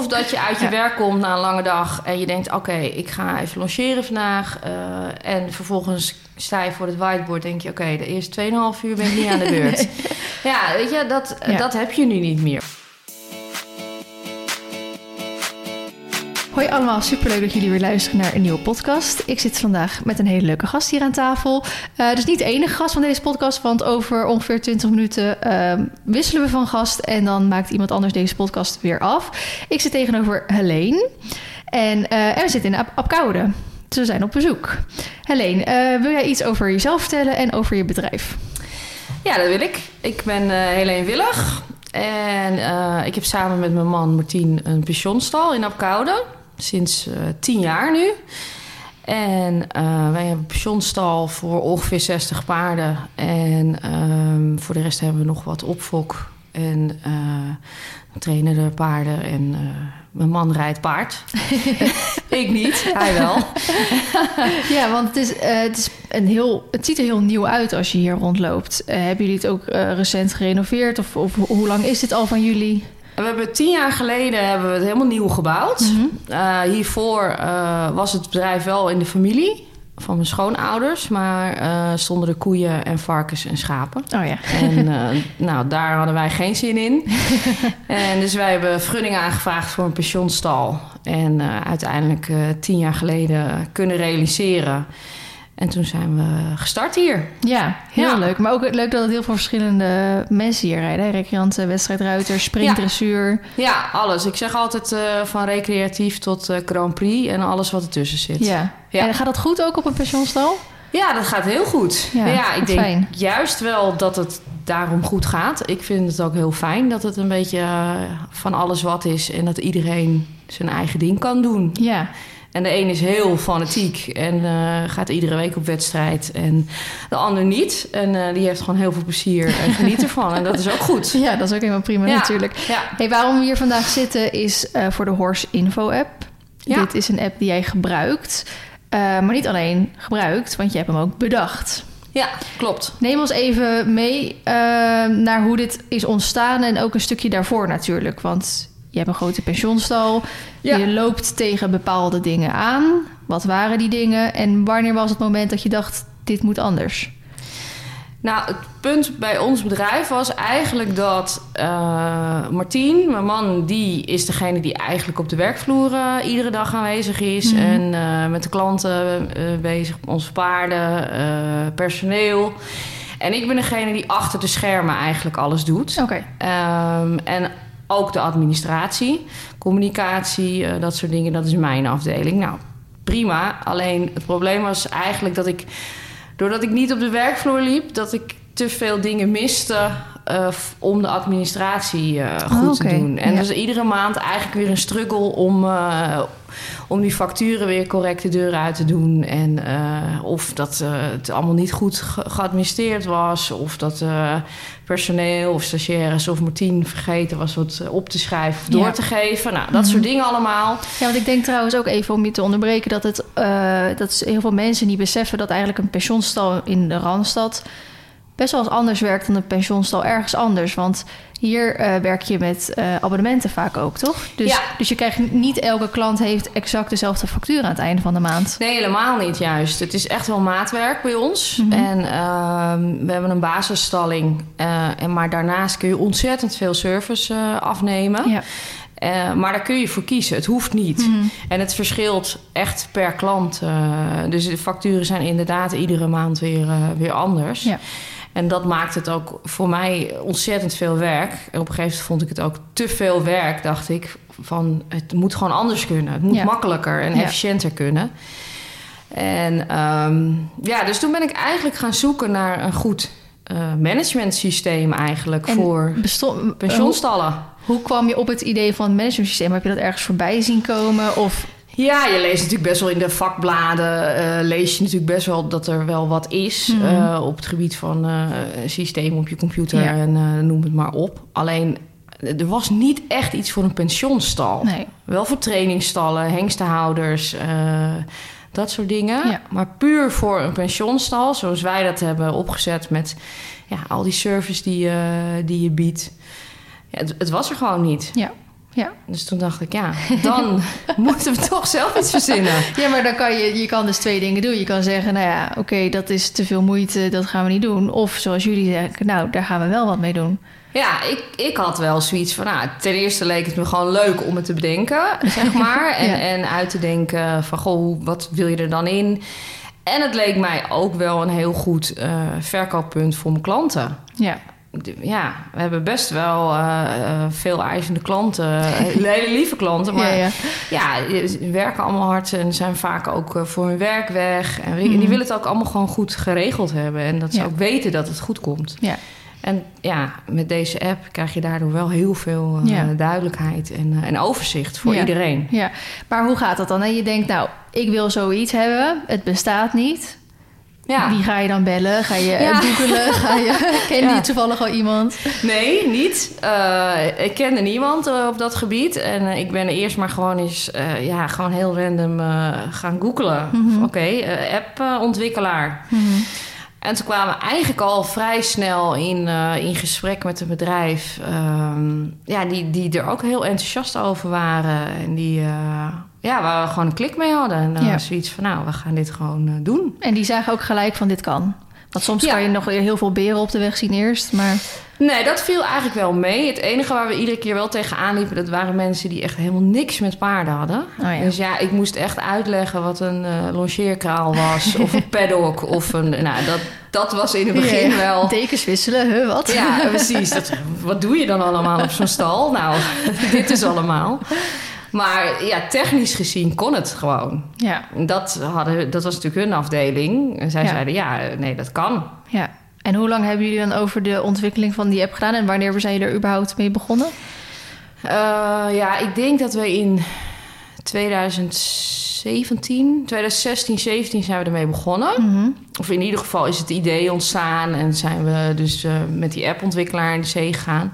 Of dat je uit je werk komt na een lange dag en je denkt: oké, ik ga even logeren vandaag. eh, en vervolgens sta je voor het whiteboard, denk je: oké, de eerste 2,5 uur ben ik niet aan de beurt. Ja, weet je, dat, Ja. dat heb je nu niet meer. Allemaal, superleuk dat jullie weer luisteren naar een nieuwe podcast. Ik zit vandaag met een hele leuke gast hier aan tafel. Eh, dus niet de enige gast van deze podcast, want over ongeveer 20 minuten ehm, wisselen we van gast en dan maakt iemand anders deze podcast weer af. Ik zit tegenover Helene en, eh, en we zitten in Ap- Apkoude. Dus zijn op bezoek. Helene, eh, wil jij iets over jezelf vertellen en over je bedrijf? Ja, dat wil ik. Ik ben Helene Willig. En ik heb samen met mijn man Martien een pensionstal in Apkoude. Sinds eh tien jaar nu. En eh, wij hebben een pensionstal voor ongeveer 60 paarden. En ehm, voor de rest hebben we nog wat opfok. En eh, we trainen de paarden. En mijn man rijdt paard. ik niet, hij wel. Ja, want het, is, het, is een heel, het ziet er heel nieuw uit als je hier rondloopt. Hebben jullie het ook recent gerenoveerd? Of, of hoe lang is dit al van jullie? We hebben tien jaar geleden hebben we het helemaal nieuw gebouwd. Eh, hiervoor eh, was het bedrijf wel in de familie van mijn schoonouders, maar eh, stonden er koeien en varkens en schapen. Oh ja. En nou, daar hadden wij geen zin in. en dus wij hebben vergunning aangevraagd voor een pensionstal. En uiteindelijk tien jaar geleden kunnen realiseren. En toen zijn we gestart hier. Ja, heel Ja. leuk. Maar ook leuk dat het heel veel verschillende mensen hier rijden. Recreanten, wedstrijdruiters, springdressuur. Ja, alles. Ik zeg altijd eh, van recreatief tot eh, Grand Prix en alles wat ertussen zit. Ja. Ja. En gaat dat goed ook op een pensionstal? Ja, dat gaat heel goed. Ja, Ja, ik denk fijn. juist wel dat het daarom goed gaat. Ik vind het ook heel fijn dat het een beetje eh, van alles wat is en dat iedereen zijn eigen ding kan doen. Ja. En de een is heel fanatiek en eh, gaat iedere week op wedstrijd en de ander niet. En eh, die heeft gewoon heel veel plezier en geniet ervan. En dat is ook goed. Ja, dat is ook helemaal prima Ja. natuurlijk. Ja. Hey, waarom we hier vandaag zitten is eh, voor de Horse Info app. Ja. Dit is een app die jij gebruikt. Maar niet alleen gebruikt, want je hebt hem ook bedacht. ja, klopt. Neem ons even mee naar hoe dit is ontstaan en ook een stukje daarvoor natuurlijk. Want je hebt een grote pensioenstal. Ja. Je loopt tegen bepaalde dingen aan. Wat waren die dingen? En wanneer was het moment dat je dacht, dit moet anders? Nou, het punt bij ons bedrijf was eigenlijk dat eh Martien, mijn man, die is degene die eigenlijk op de werkvloer eh, iedere dag aanwezig is. Mhm. En eh, met de klanten bezig, onze paarden, personeel. En ik ben degene die achter de schermen eigenlijk alles doet. Oké. Ehm, en ook de administratie, communicatie, eh, dat soort dingen, dat is mijn afdeling. Nou, prima. Alleen het probleem was eigenlijk dat ik, doordat ik niet op de werkvloer liep, dat ik te veel dingen miste eh, om de administratie eh, goed Oh, te doen. En Ja. dus iedere maand eigenlijk weer een struggle om, eh, om die facturen weer correct de deur uit te doen. En of dat het allemaal niet goed ge- geadministreerd was, of dat personeel of stagiaires of Martien vergeten was wat op te schrijven of door Ja. te geven. Nou, dat soort dingen allemaal. Ja, want ik denk trouwens ook even om je te onderbreken dat het dat heel veel mensen niet beseffen dat eigenlijk een pensioenstal in de Randstad best wel eens anders werkt dan een pensioenstal ergens anders. Want hier eh, werk je met eh, abonnementen vaak ook, toch? Dus, Ja. dus je krijgt niet elke klant heeft exact dezelfde factuur aan het einde van de maand. Nee, helemaal niet juist. Het is echt wel maatwerk bij ons. Mhm. En ehm, we hebben een basisstalling. eh, en maar daarnaast kun je ontzettend veel service afnemen. Ja. Maar daar kun je voor kiezen. Het hoeft niet. Mhm. En het verschilt echt per klant. dus de facturen zijn inderdaad iedere maand weer, weer anders. Ja. En dat maakt het ook voor mij ontzettend veel werk. En op een gegeven moment vond ik het ook te veel werk, dacht ik. Van het moet gewoon anders kunnen. Het moet Ja. makkelijker en Ja. efficiënter kunnen. En ehm, ja, dus toen ben ik eigenlijk gaan zoeken naar een goed eh management systeem eigenlijk En voor pensioenstallen. Hoe kwam je op het idee van het management systeem? Heb je dat ergens voorbij zien komen? Of Ja, je leest natuurlijk best wel in de vakbladen. eh, lees je natuurlijk best wel dat er wel wat is Mhm. eh, op het gebied van eh systeem op je computer Ja. en noem het maar op. Alleen er was niet echt iets voor een pensioenstal. nee? Wel voor trainingsstallen, hengstenhouders, dat soort dingen. Ja. Maar puur voor een pensioenstal, zoals wij dat hebben opgezet met ja, al die service die, je die je biedt. Ja, het, het was er gewoon niet. Ja. Ja. Dus toen dacht ik, ja, dan moeten we toch zelf iets verzinnen. Ja, maar dan kan je, je kan dus twee dingen doen. Je kan zeggen, nou ja, oké, dat is te veel moeite, dat gaan we niet doen. Of zoals jullie zeggen, nou, daar gaan we wel wat mee doen. Ja, ik, ik had wel zoiets van, nou, ten eerste leek het me gewoon leuk om het te bedenken, zeg maar. En, Ja. en uit te denken van, goh, wat wil je er dan in? En het leek mij ook wel een heel goed eh, verkooppunt voor mijn klanten. Ja, Ja, we hebben best wel eh, eh, veel eisende klanten, hele lieve klanten, maar ja, ja, ja. ze werken allemaal hard en zijn vaak ook eh, voor hun werk weg. En die Mhm. willen het ook allemaal gewoon goed geregeld hebben. En dat ze Ja. ook weten dat het goed komt. Ja. En ja, met deze app krijg je daardoor wel heel veel eh, Ja. duidelijkheid en, eh, en overzicht voor Ja. iedereen. ja. Maar hoe gaat dat dan? hè? Je denkt, nou, ik wil zoiets hebben. Het bestaat niet. Ja. Wie ga je dan bellen? Ga je Ja. googelen? Ga je, ken Ja. je toevallig al iemand? Nee, niet. Eh, ik kende niemand eh, op dat gebied. En eh, ik ben eerst maar gewoon eens eh, ja, gewoon heel random eh, gaan googlen. Mhm. Oké, eh, appontwikkelaar. Mhm. En toen kwamen we eigenlijk al vrij snel in, eh, in gesprek met een bedrijf. ehm, ja, die, die er ook heel enthousiast over waren. En die, eh, ja, waar we gewoon een klik mee hadden. En dan Ja. was zoiets van, nou, we gaan dit gewoon eh, doen. En die zagen ook gelijk van dit kan. Want soms Ja. kan je nog heel veel beren op de weg zien eerst. Maar Nee, dat viel eigenlijk wel mee. Het enige waar we iedere keer wel tegenaan liepen... dat waren mensen die echt helemaal niks met paarden hadden. Oh ja. Dus ja, ik moest echt uitleggen wat een eh longeerkraal was... of een paddock of een... Nou, dat, dat was in het begin Ja, wel... Dekens wisselen, huh, wat? Ja, precies. Dat, wat doe je dan allemaal op zo'n stal? Nou, dit is allemaal. Maar ja, technisch gezien kon het gewoon. ja, Dat, hadden, dat was natuurlijk hun afdeling. En zij Ja. zeiden, ja, nee, dat kan. ja. En hoe lang hebben jullie dan over de ontwikkeling van die app gedaan? En wanneer zijn jullie er überhaupt mee begonnen? Eh, ja, ik denk dat we in 2017, 2016, 17 zijn we ermee begonnen. Mhm. Of in ieder geval is het idee ontstaan en zijn we dus eh, met die appontwikkelaar in de zee gegaan.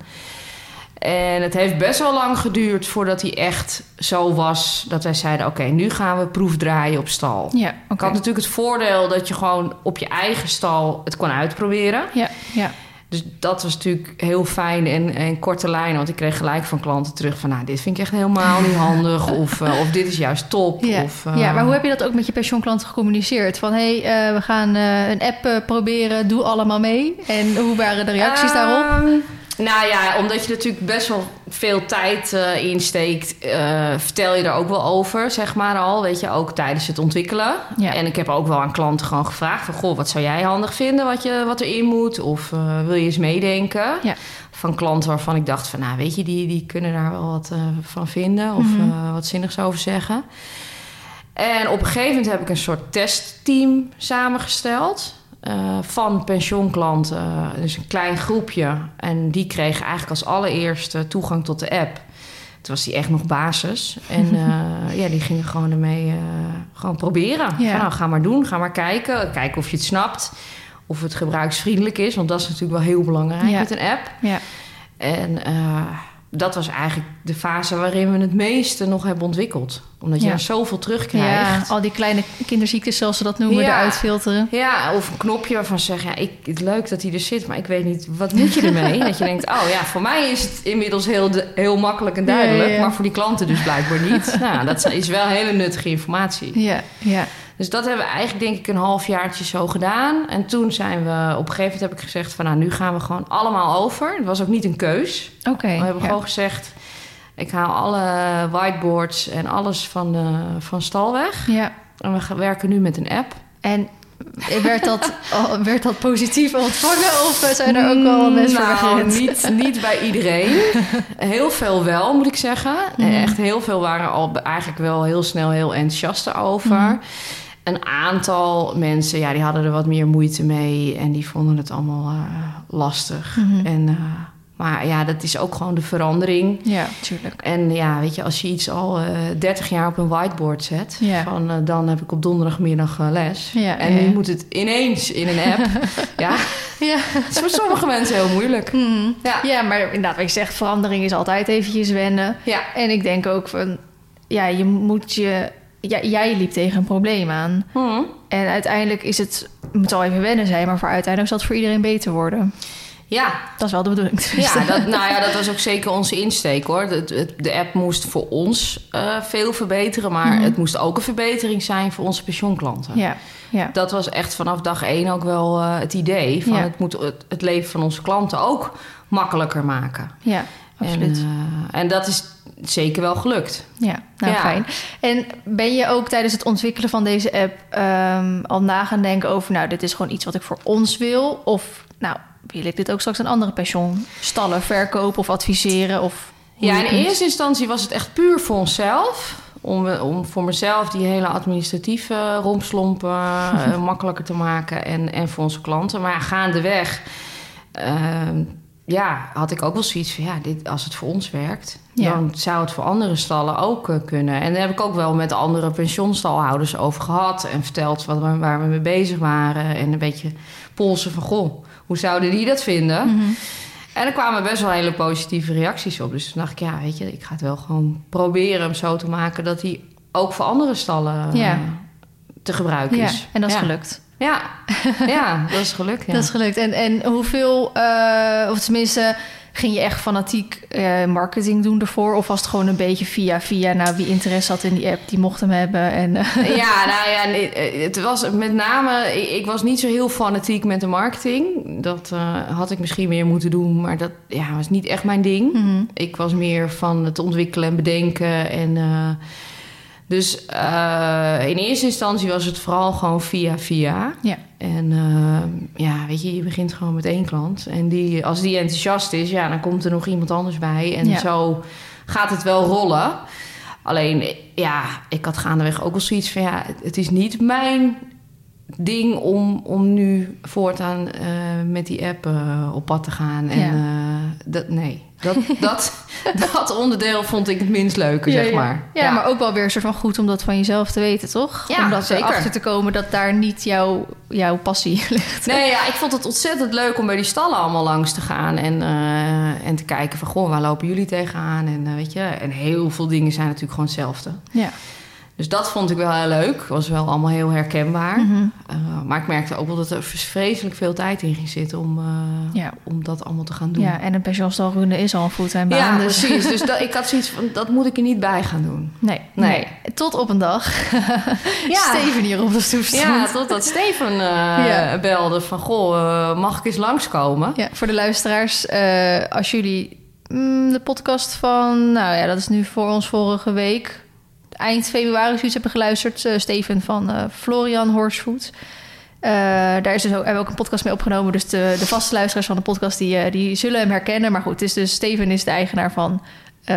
En het heeft best wel lang geduurd voordat hij echt zo was dat wij zeiden: Oké, nu gaan we proefdraaien op stal. Ja, Ik oké. had natuurlijk het voordeel dat je gewoon op je eigen stal het kon uitproberen. Ja, ja, Dus dat was natuurlijk heel fijn en, en korte lijnen. Want ik kreeg gelijk van klanten terug van... nou, dit vind ik echt helemaal niet handig. Of, eh, of dit is juist top. ja. Of, eh, ja, maar hoe heb je dat ook met je pensioenklanten gecommuniceerd? Van, hé, hey, eh, we gaan eh, een app eh, proberen, doe allemaal mee. En hoe waren de reacties daarop? Nou ja, omdat je natuurlijk best wel veel tijd eh, insteekt... eh, vertel je er ook wel over, zeg maar al. Weet je, ook tijdens het ontwikkelen. Ja. En ik heb ook wel aan klanten gewoon gevraagd... van, goh, wat zou jij handig vinden wat, je, wat erin moet? Of eh, wil je eens meedenken? Ja. Van klanten waarvan ik dacht van... nou, weet je, die, die kunnen daar wel wat van vinden... of eh, wat zinnigs over zeggen. En op een gegeven moment heb ik een soort testteam samengesteld... eh, van pensioenklanten, dus een klein groepje. En die kregen eigenlijk als allereerste toegang tot de app. Toen was die echt nog basis. En eh, ja, die gingen gewoon ermee eh, gewoon proberen. Ja. Van, nou, ga maar doen, ga maar kijken. Kijken of je het snapt. Of het gebruiksvriendelijk is. Want dat is natuurlijk wel heel belangrijk Ja. met een app. Ja, En dat was eigenlijk de fase waarin we het meeste nog hebben ontwikkeld. Omdat je Ja. er zoveel ja, terugkrijgt. al die kleine kinderziektes, zoals ze dat noemen, Ja. eruit filteren. Ja, of een knopje waarvan ze zeggen... Ja, ik, het is leuk dat hij er zit, maar ik weet niet... wat moet je ermee? dat je denkt, oh ja, voor mij is het inmiddels heel, de- heel makkelijk en duidelijk... Ja, ja, ja. maar voor die klanten dus blijkbaar niet. nou, dat is wel hele nuttige informatie. Ja, ja. Dus dat hebben we eigenlijk denk ik een halfjaartje zo gedaan. En toen zijn we... op een gegeven moment heb ik gezegd van... nou, nu gaan we gewoon allemaal over. Het was ook niet een keus. Oké. We hebben ja. gewoon gezegd... ik haal alle whiteboards en alles van, de, van stal weg. Ja, En we werken nu met een app. en werd dat, werd dat positief ontvangen of zijn er ook wel mensen voor nou, weggerend? niet, niet bij iedereen. Heel veel wel, moet ik zeggen. Mhm. Echt heel veel waren al eigenlijk wel heel snel heel enthousiast over. Mhm. Een aantal mensen, ja, die hadden er wat meer moeite mee... en die vonden het allemaal eh, lastig. Mhm. En, eh, maar ja, dat is ook gewoon de verandering... Ja, tuurlijk. En ja, weet je, als je iets al eh 30 jaar op een whiteboard zet, Ja. van dan heb ik op donderdagmiddag les. Ja, en ja, nu moet het ineens in een app. ja, Ja. het is voor sommige mensen heel moeilijk. Mhm. Ja. ja, maar inderdaad, wat je zegt, verandering is altijd eventjes wennen. Ja, En ik denk ook van, ja, je moet je... Ja, jij liep tegen een probleem aan. Hm. En uiteindelijk is het, moet al even wennen zijn, maar voor uiteindelijk zal het voor iedereen beter worden. Ja, Dat is wel de bedoeling. ja, dat, nou ja, dat was ook zeker onze insteek hoor. De, de, de app moest voor ons eh, veel verbeteren, maar Mhm. het moest ook een verbetering zijn voor onze pensioenklanten. ja, ja. Dat was echt vanaf dag één ook wel eh, het idee. Van Ja. Het moet het, het leven van onze klanten ook makkelijker maken. ja absoluut. En, eh, en dat is zeker wel gelukt. Ja, nou Ja. fijn. En ben je ook tijdens het ontwikkelen van deze app ehm, al na gaan denken over, nou, dit is gewoon iets wat ik voor ons wil? Of, nou, wil ik dit ook straks aan andere pensioenstallen verkopen of adviseren? Of Ja, in eerste instantie was het echt puur voor onszelf. Om, om voor mezelf die hele administratieve rompslompen eh, makkelijker te maken. En, en voor onze klanten. Maar ja, gaandeweg ehm, ja, had ik ook wel zoiets van... Ja, dit, als het voor ons werkt, Ja. dan zou het voor andere stallen ook eh, kunnen. En daar heb ik ook wel met andere pensioenstalhouders over gehad. En verteld wat, we- waar we mee bezig waren. En een beetje polsen van, goh, hoe zouden die dat vinden? Mhm. En er kwamen best wel hele positieve reacties op. Dus toen dacht ik, ja, weet je, ik ga het wel gewoon proberen hem zo te maken dat hij ook voor andere stallen eh, te gebruiken Ja, is. en dat is ja. gelukt. Ja. ja, dat is gelukt. Ja. Dat is gelukt. En, en hoeveel, eh, of tenminste, ging je echt fanatiek eh, marketing doen ervoor? Of was het gewoon een beetje via via, nou, wie interesse had in die app, die mocht hem hebben? En, eh, Ja, nou ja, nee, het was met name... Ik, ik was niet zo heel fanatiek met de marketing. Dat had ik misschien meer moeten doen, maar dat ja, was niet echt mijn ding. mhm. Ik was meer van het ontwikkelen en bedenken. En, dus eh, in eerste instantie was het vooral gewoon via via. Ja. En eh, ja, weet je, je begint gewoon met één klant. En die, als die enthousiast is, ja, dan komt er nog iemand anders bij. En Ja. zo gaat het wel rollen. Alleen, ja, ik had gaandeweg ook wel zoiets van... ja, het is niet mijn ding om, om nu voortaan eh, met die app eh, op pad te gaan. En Ja. eh, dat, nee, dat, dat, dat onderdeel vond ik het minst leuke, Ja, zeg maar. Ja, maar ook wel weer een soort van goed om dat van jezelf te weten, toch? Ja, om dat erachter te komen dat daar niet jouw, jouw passie ligt. Nee, ja, ik vond het ontzettend leuk om bij die stallen allemaal langs te gaan. En, en te kijken van, goh, waar lopen jullie tegenaan? En, weet je, en heel veel dingen zijn natuurlijk gewoon hetzelfde. Ja. Dus dat vond ik wel heel leuk. Was wel allemaal heel herkenbaar. Mhm. Eh, maar ik merkte ook wel dat er vreselijk veel tijd in ging zitten om, eh, Ja. om dat allemaal te gaan doen. ja, en een pensioenstal runnen is al een fulltime baan. Ja, dus precies. Dus dat, ik had zoiets van, dat moet ik er niet bij gaan doen. Nee, Nee. nee. Tot op een dag. Ja. Steven hier op de stoep stond. Ja, totdat Steven eh, Ja. belde van... Goh, mag ik eens langskomen? Ja, voor de luisteraars, als jullie mm, de podcast van, nou ja, dat is nu voor ons vorige week, eind februari, zoiets hebben geluisterd, eh, Steven van eh, Florian Horsfood. Eh, daar is dus ook, hebben we ook een podcast mee opgenomen. Dus de, de vaste luisteraars van de podcast die, die zullen hem herkennen. Maar goed, het is dus Steven is de eigenaar van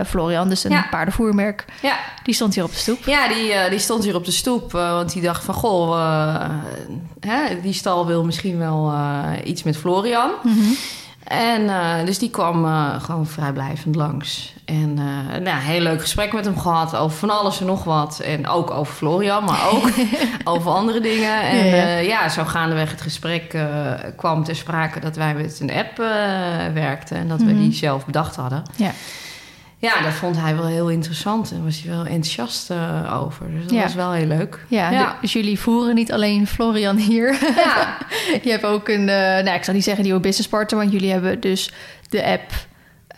Florian, dus een Ja. paardenvoermerk. Ja, Die stond hier op de stoep. ja die, die stond hier op de stoep. want die dacht van, goh, hè, die stal wil misschien wel iets met Florian. En eh, dus die kwam gewoon vrijblijvend langs. En eh nou, een heel leuk gesprek met hem gehad over van alles en nog wat. En ook over Florian, maar ook over andere dingen. En Ja, ja, ja. ja, zo gaandeweg het gesprek eh, kwam ter sprake dat wij met een app eh, werkten. En dat we Mhm. die zelf bedacht hadden. Ja. Ja, dat vond hij wel heel interessant en was hij wel enthousiast eh, over. Dus dat Ja. was wel heel leuk. Ja, dus jullie voeren niet alleen Florian hier. Ja, Je hebt ook een, eh, nou ik zal niet zeggen nieuwe business partner, want jullie hebben dus de app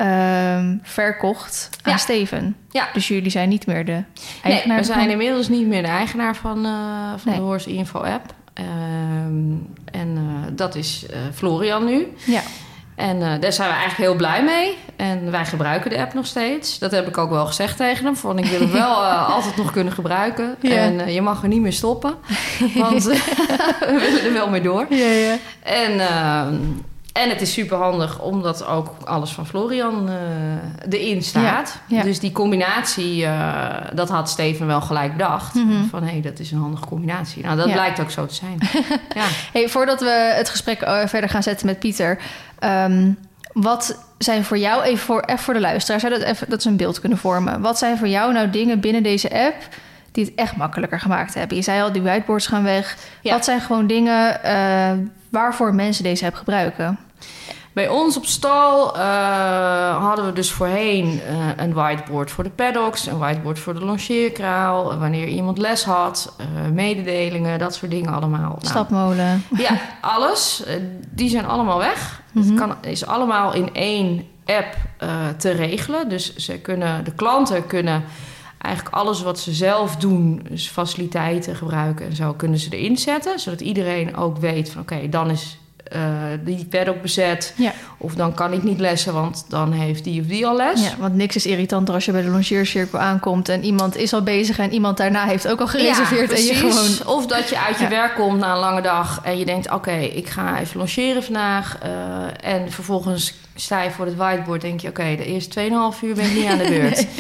ehm, verkocht aan Ja. Steven. Ja. Dus jullie zijn niet meer de nee, eigenaar. we zijn inmiddels niet meer de eigenaar van, eh, van Nee. de Horse Info app. Ehm, en eh, dat is eh, Florian nu. Ja, En daar zijn we eigenlijk heel blij mee. En wij gebruiken de app nog steeds. Dat heb ik ook wel gezegd tegen hem. Van ik wil wel altijd nog kunnen gebruiken. Ja. En je mag er niet meer stoppen. Want we willen er wel mee door. ja, ja. En, ehm, en het is super handig omdat ook alles van Florian eh, erin staat. Ja, ja. Dus die combinatie, eh, dat had Steven wel gelijk bedacht. Mhm. Van hé, hey, dat is een handige combinatie. Nou, dat Ja. blijkt ook zo te zijn. ja. Hey, voordat we het gesprek eh, verder gaan zetten met Pieter. ehm, wat zijn voor jou, even voor, even voor de luisteraar, zou dat, even, dat ze een beeld kunnen vormen. Wat zijn voor jou nou dingen binnen deze app die het echt makkelijker gemaakt hebben? Je zei al, die whiteboards gaan weg. Ja. Wat zijn gewoon dingen eh, waarvoor mensen deze app gebruiken? Bij ons op stal eh, hadden we dus voorheen eh, een whiteboard voor de paddocks, een whiteboard voor de longeerkraal, wanneer iemand les had, mededelingen, dat soort dingen allemaal. Nou, Stapmolen. ja, alles. Die zijn allemaal weg. Het Mhm. kan, is allemaal in één app te regelen. Dus ze kunnen, de klanten kunnen eigenlijk alles wat ze zelf doen, dus faciliteiten gebruiken en zo, kunnen ze erin zetten. Zodat iedereen ook weet van oké, dan is eh, die paddock bezet. Ja. Of dan kan ik niet lessen, want dan heeft die of die al les. Ja, want niks is irritanter als je bij de longeercirkel aankomt en iemand is al bezig en iemand daarna heeft ook al gereserveerd Ja, en je gewoon. Of dat je uit je Ja. werk komt na een lange dag en je denkt: oké, ik ga even logeren vandaag. eh, en vervolgens sta je voor het whiteboard, denk je: oké, de eerste 2,5 uur ben ik niet aan de beurt.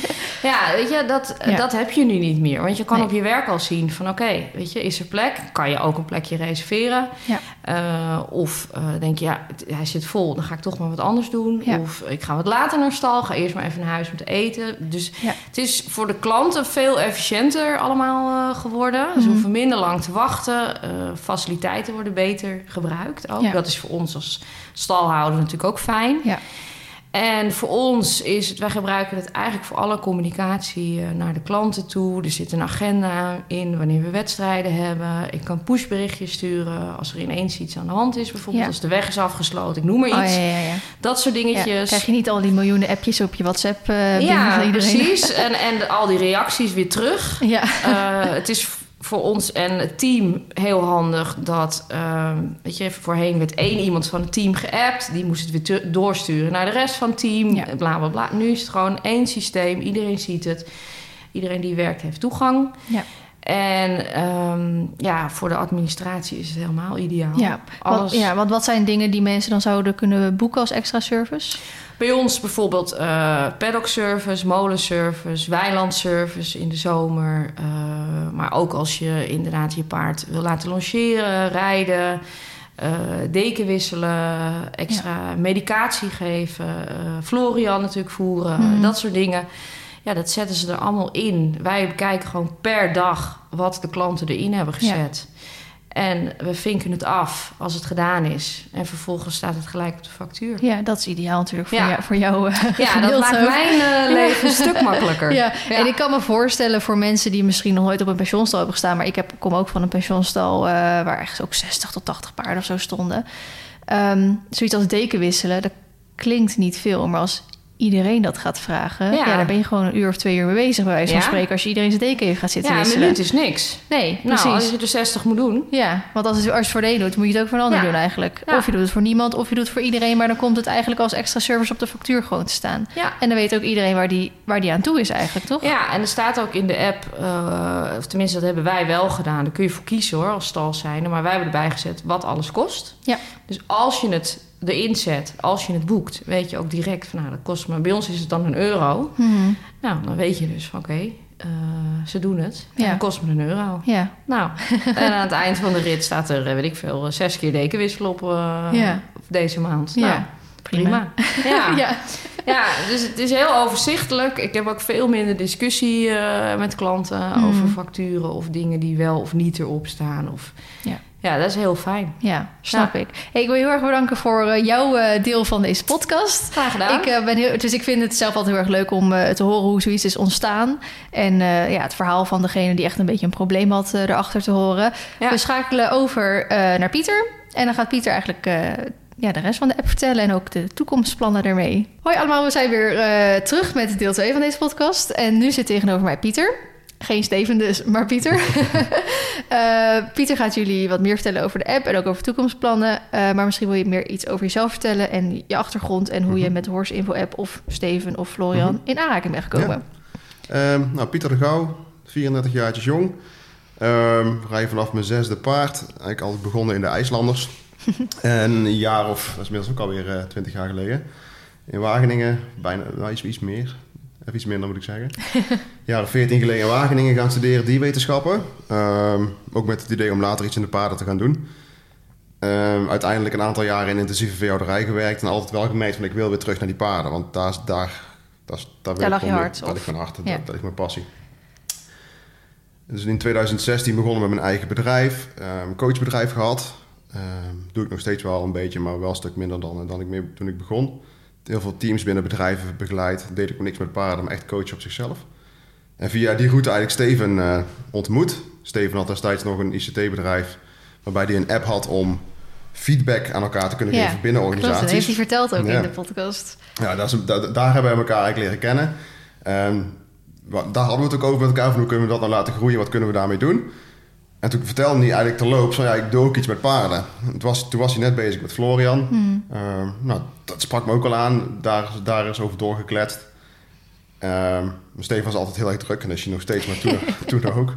Ja, weet je, dat, Ja. dat heb je nu niet meer. Want je kan Nee. op je werk al zien van: oké, weet je, is er plek? Kan je ook een plekje reserveren? Ja. Eh, of eh, denk je: ja, het- hij zit vol, dan ga ik toch maar wat anders doen. Ja. Of ik ga wat later naar stal, ga eerst maar even naar huis om te eten. Dus Ja. het is voor de klanten veel efficiënter allemaal eh, geworden. Ze Mhm. hoeven minder lang te wachten. Eh, faciliteiten worden beter gebruikt ook. Ja. Dat is voor ons als stalhouder natuurlijk ook fijn. Ja. En voor ons is het, wij gebruiken het eigenlijk voor alle communicatie eh, naar de klanten toe. Er zit een agenda in wanneer we wedstrijden hebben. Ik kan pushberichtjes sturen als er ineens iets aan de hand is. Bijvoorbeeld Ja. als de weg is afgesloten, ik noem maar iets. Oh, ja, ja, ja. Dat soort Ja, dingetjes. krijg je niet al die miljoenen appjes op je WhatsApp binnen ja, precies. En, en al die reacties weer terug. Ja. Eh, het is voor ons en het team heel handig dat, eh, weet je, voorheen werd één iemand van het team geappt. Die moest het weer doorsturen naar de rest van het team. Ja. Bla bla bla. Nu is het gewoon één systeem. Iedereen ziet het. Iedereen die werkt heeft toegang. Ja. En ehm, ja, voor de administratie is het helemaal ideaal. Ja, Alles. wat, ja, want wat zijn dingen die mensen dan zouden kunnen boeken als extra service? Bij ons bijvoorbeeld eh paddock service, molenservice, weilandservice in de zomer. eh, maar ook als je inderdaad je paard wil laten logeren, rijden, eh, deken wisselen, extra medicatie geven, Florian natuurlijk voeren, Mhm. dat soort dingen. Ja, dat zetten ze er allemaal in. Wij bekijken gewoon per dag wat de klanten erin hebben Ja. En we vinken het af als het gedaan is. En vervolgens staat het gelijk op de factuur. Ja, dat is ideaal natuurlijk voor, Ja. jou, voor jou. eh, Ja, dat maakt ook. mijn eh, leven een stuk makkelijker. Ja, Ja. en ik kan me voorstellen voor mensen die misschien nog nooit op een pensionstal hebben gestaan, maar ik heb, kom ook van een pensionstal eh, waar ergens ook 60 tot 80 paarden of zo stonden. Ehm, zoiets als deken wisselen, dat klinkt niet veel, maar als iedereen dat gaat vragen, ja. Ja. daar ben je gewoon een uur of twee uur mee bezig, bij wijze van Ja. spreken, als je iedereen zijn deken even gaat zitten Ja, een minuut is niks. Nee, precies. Nou, als je er 60 moet doen. Ja, want als, het, als je het voor de een doet, moet je het ook voor een ander Ja. doen eigenlijk. Of je doet het voor niemand, of je doet het voor iedereen, maar dan komt het eigenlijk als extra service op de factuur gewoon te staan. Ja. En dan weet ook iedereen waar die, waar die aan toe is eigenlijk, toch? Ja, en er staat ook in de app, eh, of tenminste dat hebben wij wel gedaan. Daar kun je voor kiezen hoor, als stal zijnde. Maar wij hebben erbij gezet wat alles kost. Ja. Dus als je het erin zet, als je het boekt, weet je ook direct van nou, dat kost me. Bij ons is het dan een euro. Mhm. Nou, dan weet je dus van oké, eh, ze doen het. En Ja. dat kost me een euro. Ja, Nou, en aan het eind van de rit staat er, eh, weet ik veel, eh, zes keer dekenwissel op, Ja. deze maand. Ja, Nou, prima. Ja. ja. Ja, dus het is heel overzichtelijk. Ik heb ook veel minder discussie met klanten over facturen of dingen die wel of niet erop staan. Of... Ja. Ja, dat is heel fijn. Ja, snap ik. Hey, ik wil je heel erg bedanken voor eh, jouw eh, deel van deze podcast. Graag gedaan. Ik, eh, ben heel, dus ik vind het zelf altijd heel erg leuk om te horen hoe zoiets is ontstaan. En ja, het verhaal van degene die echt een beetje een probleem had erachter te horen. Ja. We schakelen over naar Pieter. En dan gaat Pieter eigenlijk ja, de rest van de app vertellen en ook de toekomstplannen ermee. Hoi allemaal, we zijn weer terug met deel 2 van deze podcast. En nu zit tegenover mij Pieter. Geen Steven dus, maar Pieter. Eh, Pieter gaat jullie wat meer vertellen over de app en ook over toekomstplannen. Eh, maar misschien wil je meer iets over jezelf vertellen en je achtergrond en hoe je Mhm. met de Horse Info app of Steven of Florian Mhm. in aanraking bent gekomen. Ehm, nou, Pieter de Gouw, 34 jaar jong. Ehm rij vanaf mijn zesde paard. Eigenlijk altijd begonnen in de IJslanders. en een jaar of, dat is inmiddels ook alweer eh 20 jaar geleden. In Wageningen, bijna nou, iets, iets meer. Even iets minder moet ik zeggen. ja, 14 geleden in Wageningen gaan studeren dierwetenschappen. Ehm, ook met het idee om later iets in de paarden te gaan doen. Ehm, uiteindelijk een aantal jaren in intensieve veehouderij gewerkt. En altijd wel gemeend van ik wil weer terug naar die paarden. Want daar, is- daar, daar, is- daar, Daar ik lag je hart, Daar ligt mijn hart, Ja. daar, daar ligt mijn passie. Dus in 2016 begonnen met mijn eigen bedrijf. Een coachbedrijf gehad. Doe ik nog steeds wel een beetje, maar wel een stuk minder dan, dan ik mee, toen ik begon. Heel veel teams binnen bedrijven begeleid. Deed ik niks met paarden, maar echt coach op zichzelf. En via die route eigenlijk Steven eh, ontmoet. Steven had destijds nog een ICT-bedrijf waarbij hij een app had om feedback aan elkaar te kunnen Ja, geven binnen Klopt, dat heeft organisaties. hij verteld ook Ja. in de podcast. Ja, dat is, da- daar hebben we elkaar eigenlijk leren kennen. Ehm, daar hadden we het ook over met elkaar. Van hoe kunnen we dat nou laten groeien? Wat kunnen we daarmee doen? En toen vertelde hij eigenlijk terloops van ja, ik doe ook iets met paarden. Het was, toen was hij net bezig met Florian. Ehm, nou, dat sprak me ook al aan. Daar, daar is over doorgekletst. Ehm Steven was altijd heel erg druk en dat is hij nog steeds, maar toen, toen ook.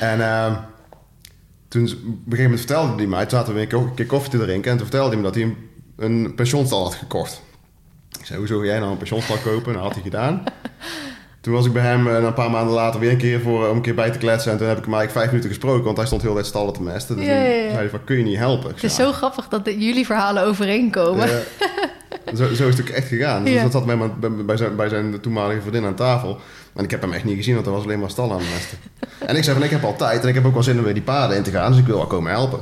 En ehm, toen, op een gegeven moment vertelde hij mij, toen zaten we een keer- koffie te drinken en toen vertelde hij me dat hij een, een pensionstal had gekocht. Ik zei, hoezo ga jij nou een pensionstal kopen? Nou, had hij gedaan. Toen was ik bij hem en een paar maanden later weer een keer voor, om een keer bij te kletsen. En toen heb ik hem eigenlijk vijf minuten gesproken, want hij stond heel tijd stallen te mesten. Dus ja. zei hij van, kun je niet helpen? Het is zo grappig dat jullie verhalen overeenkomen. zo, zo is het ook echt gegaan. Dus dat zat bij, mijn- bij, zijn, bij zijn toenmalige vriendin aan tafel. En ik heb hem echt niet gezien, want hij was alleen maar stal aan het mesten. En ik zei van, ik heb al tijd en ik heb ook wel zin om weer die paarden in te gaan. Dus ik wil wel komen helpen.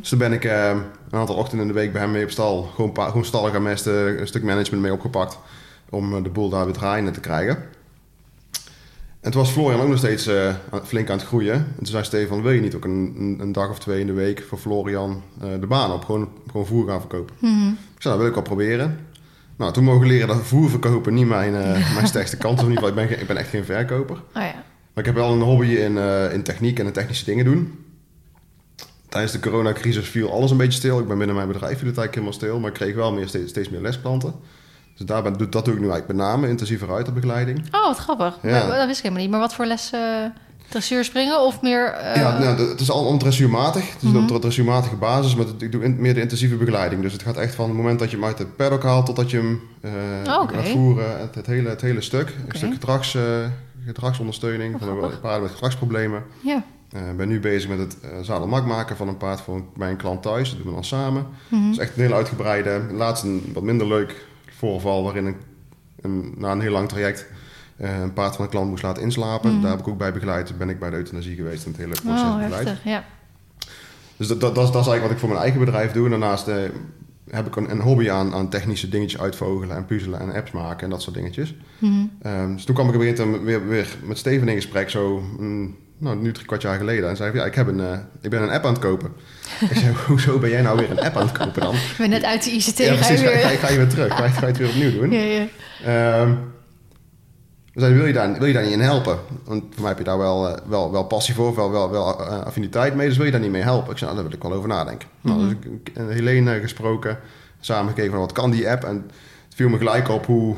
Dus toen ben ik eh, een aantal ochtenden in de week bij hem mee op stal. Gewoon, gewoon stallen gaan mesten, een stuk management mee opgepakt. Om eh, de boel daar weer draaiende te krijgen. En toen was Florian ook nog steeds eh, flink aan het groeien. En toen zei Stefan, wil je niet ook een, een, dag of twee in de week voor Florian eh, de baan op? Gewoon, gewoon voer gaan verkopen. Mhm. Ik zei, dat wil ik wel proberen. Nou, toen mogen leren dat voer verkopen niet mijn, eh, mijn sterkste kant is. In ieder geval, ik ben, geen- ik ben echt geen verkoper. Oh ja. Maar ik heb wel een hobby in, in techniek en in technische dingen doen. Tijdens de coronacrisis viel alles een beetje stil. Ik ben binnen mijn bedrijf viel het eigenlijk helemaal stil. Maar ik kreeg wel meer, steeds, steeds meer lesklanten. Dus daar ben, dat doe ik nu eigenlijk met name, intensieve ruiterbegeleiding. Oh, wat grappig. Ja. Maar, dat wist ik helemaal niet. Maar wat voor lessen? Dressuur springen of meer... eh, ja, nou, het is allemaal dressuurmatig. Het is op de dressuurmatige basis, maar ik doe in- meer de intensieve begeleiding. Dus het gaat echt van het moment dat je hem uit het paddock haalt tot dat je hem eh Oh, oké. gaat voeren. Het, het hele, het hele stuk. Oké. Een stuk gedrags, eh, gedragsondersteuning Oh, van paarden met gedragsproblemen. Ja. Eh, Ik ben nu bezig met het uh, zadelmak maken van een paard voor bij een klant thuis. Dat doen we dan samen. Mhm. Dat is echt een hele uitgebreide. Laatst een wat minder leuk voorval waarin een, een, na een heel lang traject eh, een paard van een klant moest laten inslapen. Mhm. Daar heb ik ook bij begeleid. Ben ik bij de euthanasie geweest en het hele proces Oh, begeleid. heftig. Ja. Dus dat, dat, dat, is, dat is eigenlijk wat ik voor mijn eigen bedrijf doe. En daarnaast eh, heb ik een, een hobby aan, aan technische dingetjes uitvogelen en puzzelen en apps maken en dat soort dingetjes. Mhm. Ehm, dus toen kwam ik weer, weer, weer, weer met Steven in gesprek, zo mm, nou, nu drie kwart jaar geleden. En zei hij, ja, ik, heb een, eh, ik ben een app aan het kopen. ik zei, hoezo ben jij nou weer een app aan het kopen dan? Ik ben net uit de ICT. ja, ga je precies, ga, weer... ga, je- ga je weer terug. Ga je, ga je het weer opnieuw doen. Ja, ja. We zeiden, wil je, daar, wil je daar niet in helpen? Want voor mij heb je daar wel, eh, wel, wel passie voor, wel, wel, wel eh, affiniteit mee. Dus wil je daar niet mee helpen? Ik zei, nou, daar wil ik wel over nadenken. Nou, dus ik Helene gesproken, samen gekeken van wat kan die app? En het viel me gelijk op hoe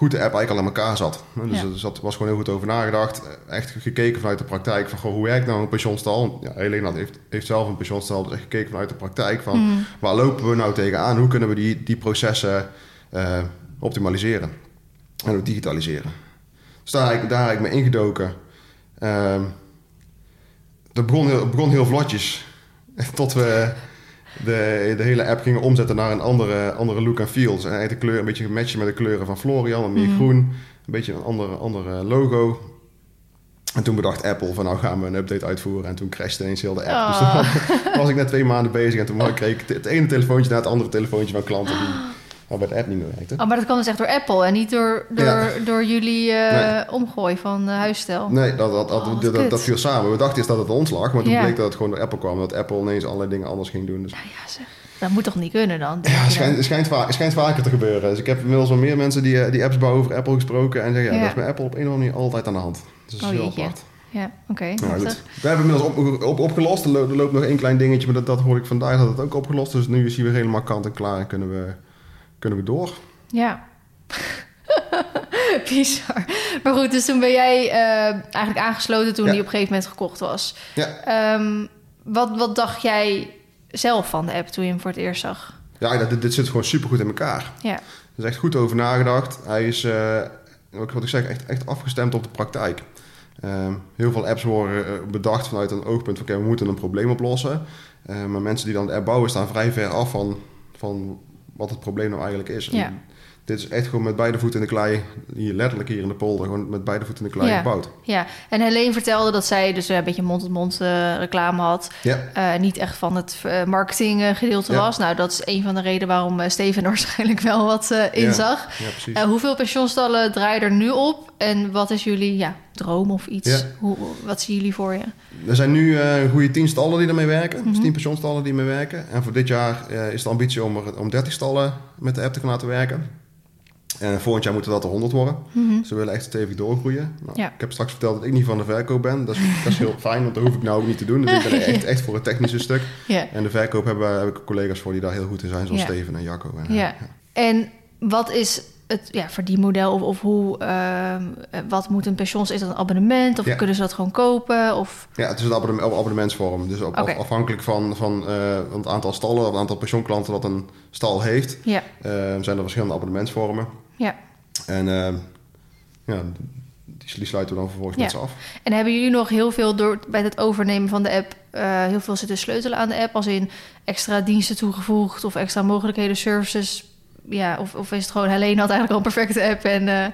goed de app eigenlijk al in elkaar zat. Dus Ja. er was gewoon heel goed over nagedacht. Echt gekeken vanuit de praktijk van, goh, hoe werkt nou een pensionstal? Ja, Helene had- heeft, heeft zelf een pensionstal, dus echt gekeken vanuit de praktijk van... Mhm. Waar lopen we nou tegenaan? Hoe kunnen we die, die processen eh, optimaliseren en ook digitaliseren? Dus daar, heb ik- daar heb ik me ingedoken. Ehm dat begon heel, begon heel vlotjes. Tot we de, de hele app gingen omzetten naar een andere, andere look en feel. Dus eigenlijk de kleur een beetje gematcht met de kleuren van Florian. Meer Mhm. groen. Een beetje een andere, andere logo. En toen bedacht Apple van nou gaan we een update uitvoeren. En toen crashte ineens heel de app. Dus Oh. toen was ik net twee maanden bezig. En toen kreeg ik het ene telefoontje na het andere telefoontje van klanten die al bij de app niet meer. Oh, maar dat kwam dus echt door Apple en niet door, door, Ja. door jullie eh, Nee. omgooi van uh, huisstijl. Nee, dat, dat, dat, Oh, dat, viel samen. We dachten eerst dat het ons lag, maar toen Ja. bleek dat het gewoon door Apple kwam. Dat Apple ineens allerlei dingen anders ging doen. Dus Nou ja, zeg. Dat moet toch niet kunnen dan? ja, het schijnt, schijnt va- het schijnt vaker te gebeuren. Dus ik heb inmiddels wel meer mensen die, eh, die apps bouwen over Apple gesproken. En zeggen, ja, Ja. dat is bij Apple op een of andere manier altijd aan de hand. Dus dat is Oh, heel apart. Ja, oké. Nou. We hebben inmiddels op, op, opgelost. Er, lo- loopt nog één klein dingetje, maar dat, dat hoor ik vandaag dat het ook opgelost is. Dus nu is hij weer helemaal kant en klaar en kunnen we, kunnen we door. Ja. Bizar. Maar goed, dus toen ben jij eh, eigenlijk aangesloten toen Ja. die op een gegeven moment gekocht was. Ja. Ehm, wat, wat dacht jij zelf van de app toen je hem voor het eerst zag? Ja, dat- dit, dit zit gewoon supergoed in elkaar. Ja. Er is echt goed over nagedacht. Hij is, eh, wat ik zeg, echt, echt afgestemd op de praktijk. Ehm, heel veel apps worden eh, bedacht vanuit een oogpunt van... oké, we moeten een probleem oplossen. Eh, maar mensen die dan de app bouwen staan vrij ver af van, van wat het probleem nou eigenlijk is. Ja. En dit is echt gewoon met beide voeten in de klei, hier, letterlijk hier in de polder... gewoon met beide voeten in de klei Ja. gebouwd. ja. En Helene vertelde dat zij dus een beetje mond-tot-mond eh, reclame had. Ja, eh, niet echt van het uh, marketinggedeelte Ja. was. Nou, dat is een van de redenen waarom eh, Steven waarschijnlijk wel wat eh, in Ja. Eh, hoeveel pensioenstallen draaien er nu op? En wat is jullie ja, droom of iets? Ja. Hoe, wat zien jullie voor je? Er zijn nu eh, een goede 10 stallen die ermee werken. Dus Mhm. 10 pensioenstallen die ermee werken. En voor dit jaar eh, is de ambitie om, er, om 30 stallen met de app te gaan laten werken. En volgend jaar moeten dat er 100 worden. Mhm. Ze willen echt stevig doorgroeien. Nou, Ja. Ik heb straks verteld dat ik niet van de verkoop ben. Dat is, dat is heel fijn, want dat hoef ik nou ook niet te doen. Dus ik ben echt, echt voor het technische stuk. En de verkoop hebben, heb ik collega's voor die daar heel goed in zijn, zoals. Steven en Jacco. En, Ja. En wat is het ja, verdienmodel of, of hoe, ehm, eh, wat moet een pensioens? Is dat een abonnement of Ja. kunnen ze dat gewoon kopen? Of, Ja, het is een abonnement, op abonnementsvorm. Dus op, afhankelijk van, van eh, het aantal stallen, het aantal pensioenklanten dat een stal heeft, ja, eh, zijn er verschillende abonnementsvormen. ja. En eh, ja, die, sluiten we dan vervolgens Ja. met ze af. En hebben jullie nog heel veel door bij het overnemen van de app, eh, heel veel zitten sleutelen aan de app, als in extra diensten toegevoegd of extra mogelijkheden, services? Ja, of, of is het gewoon Helene had eigenlijk al een perfecte app en eh,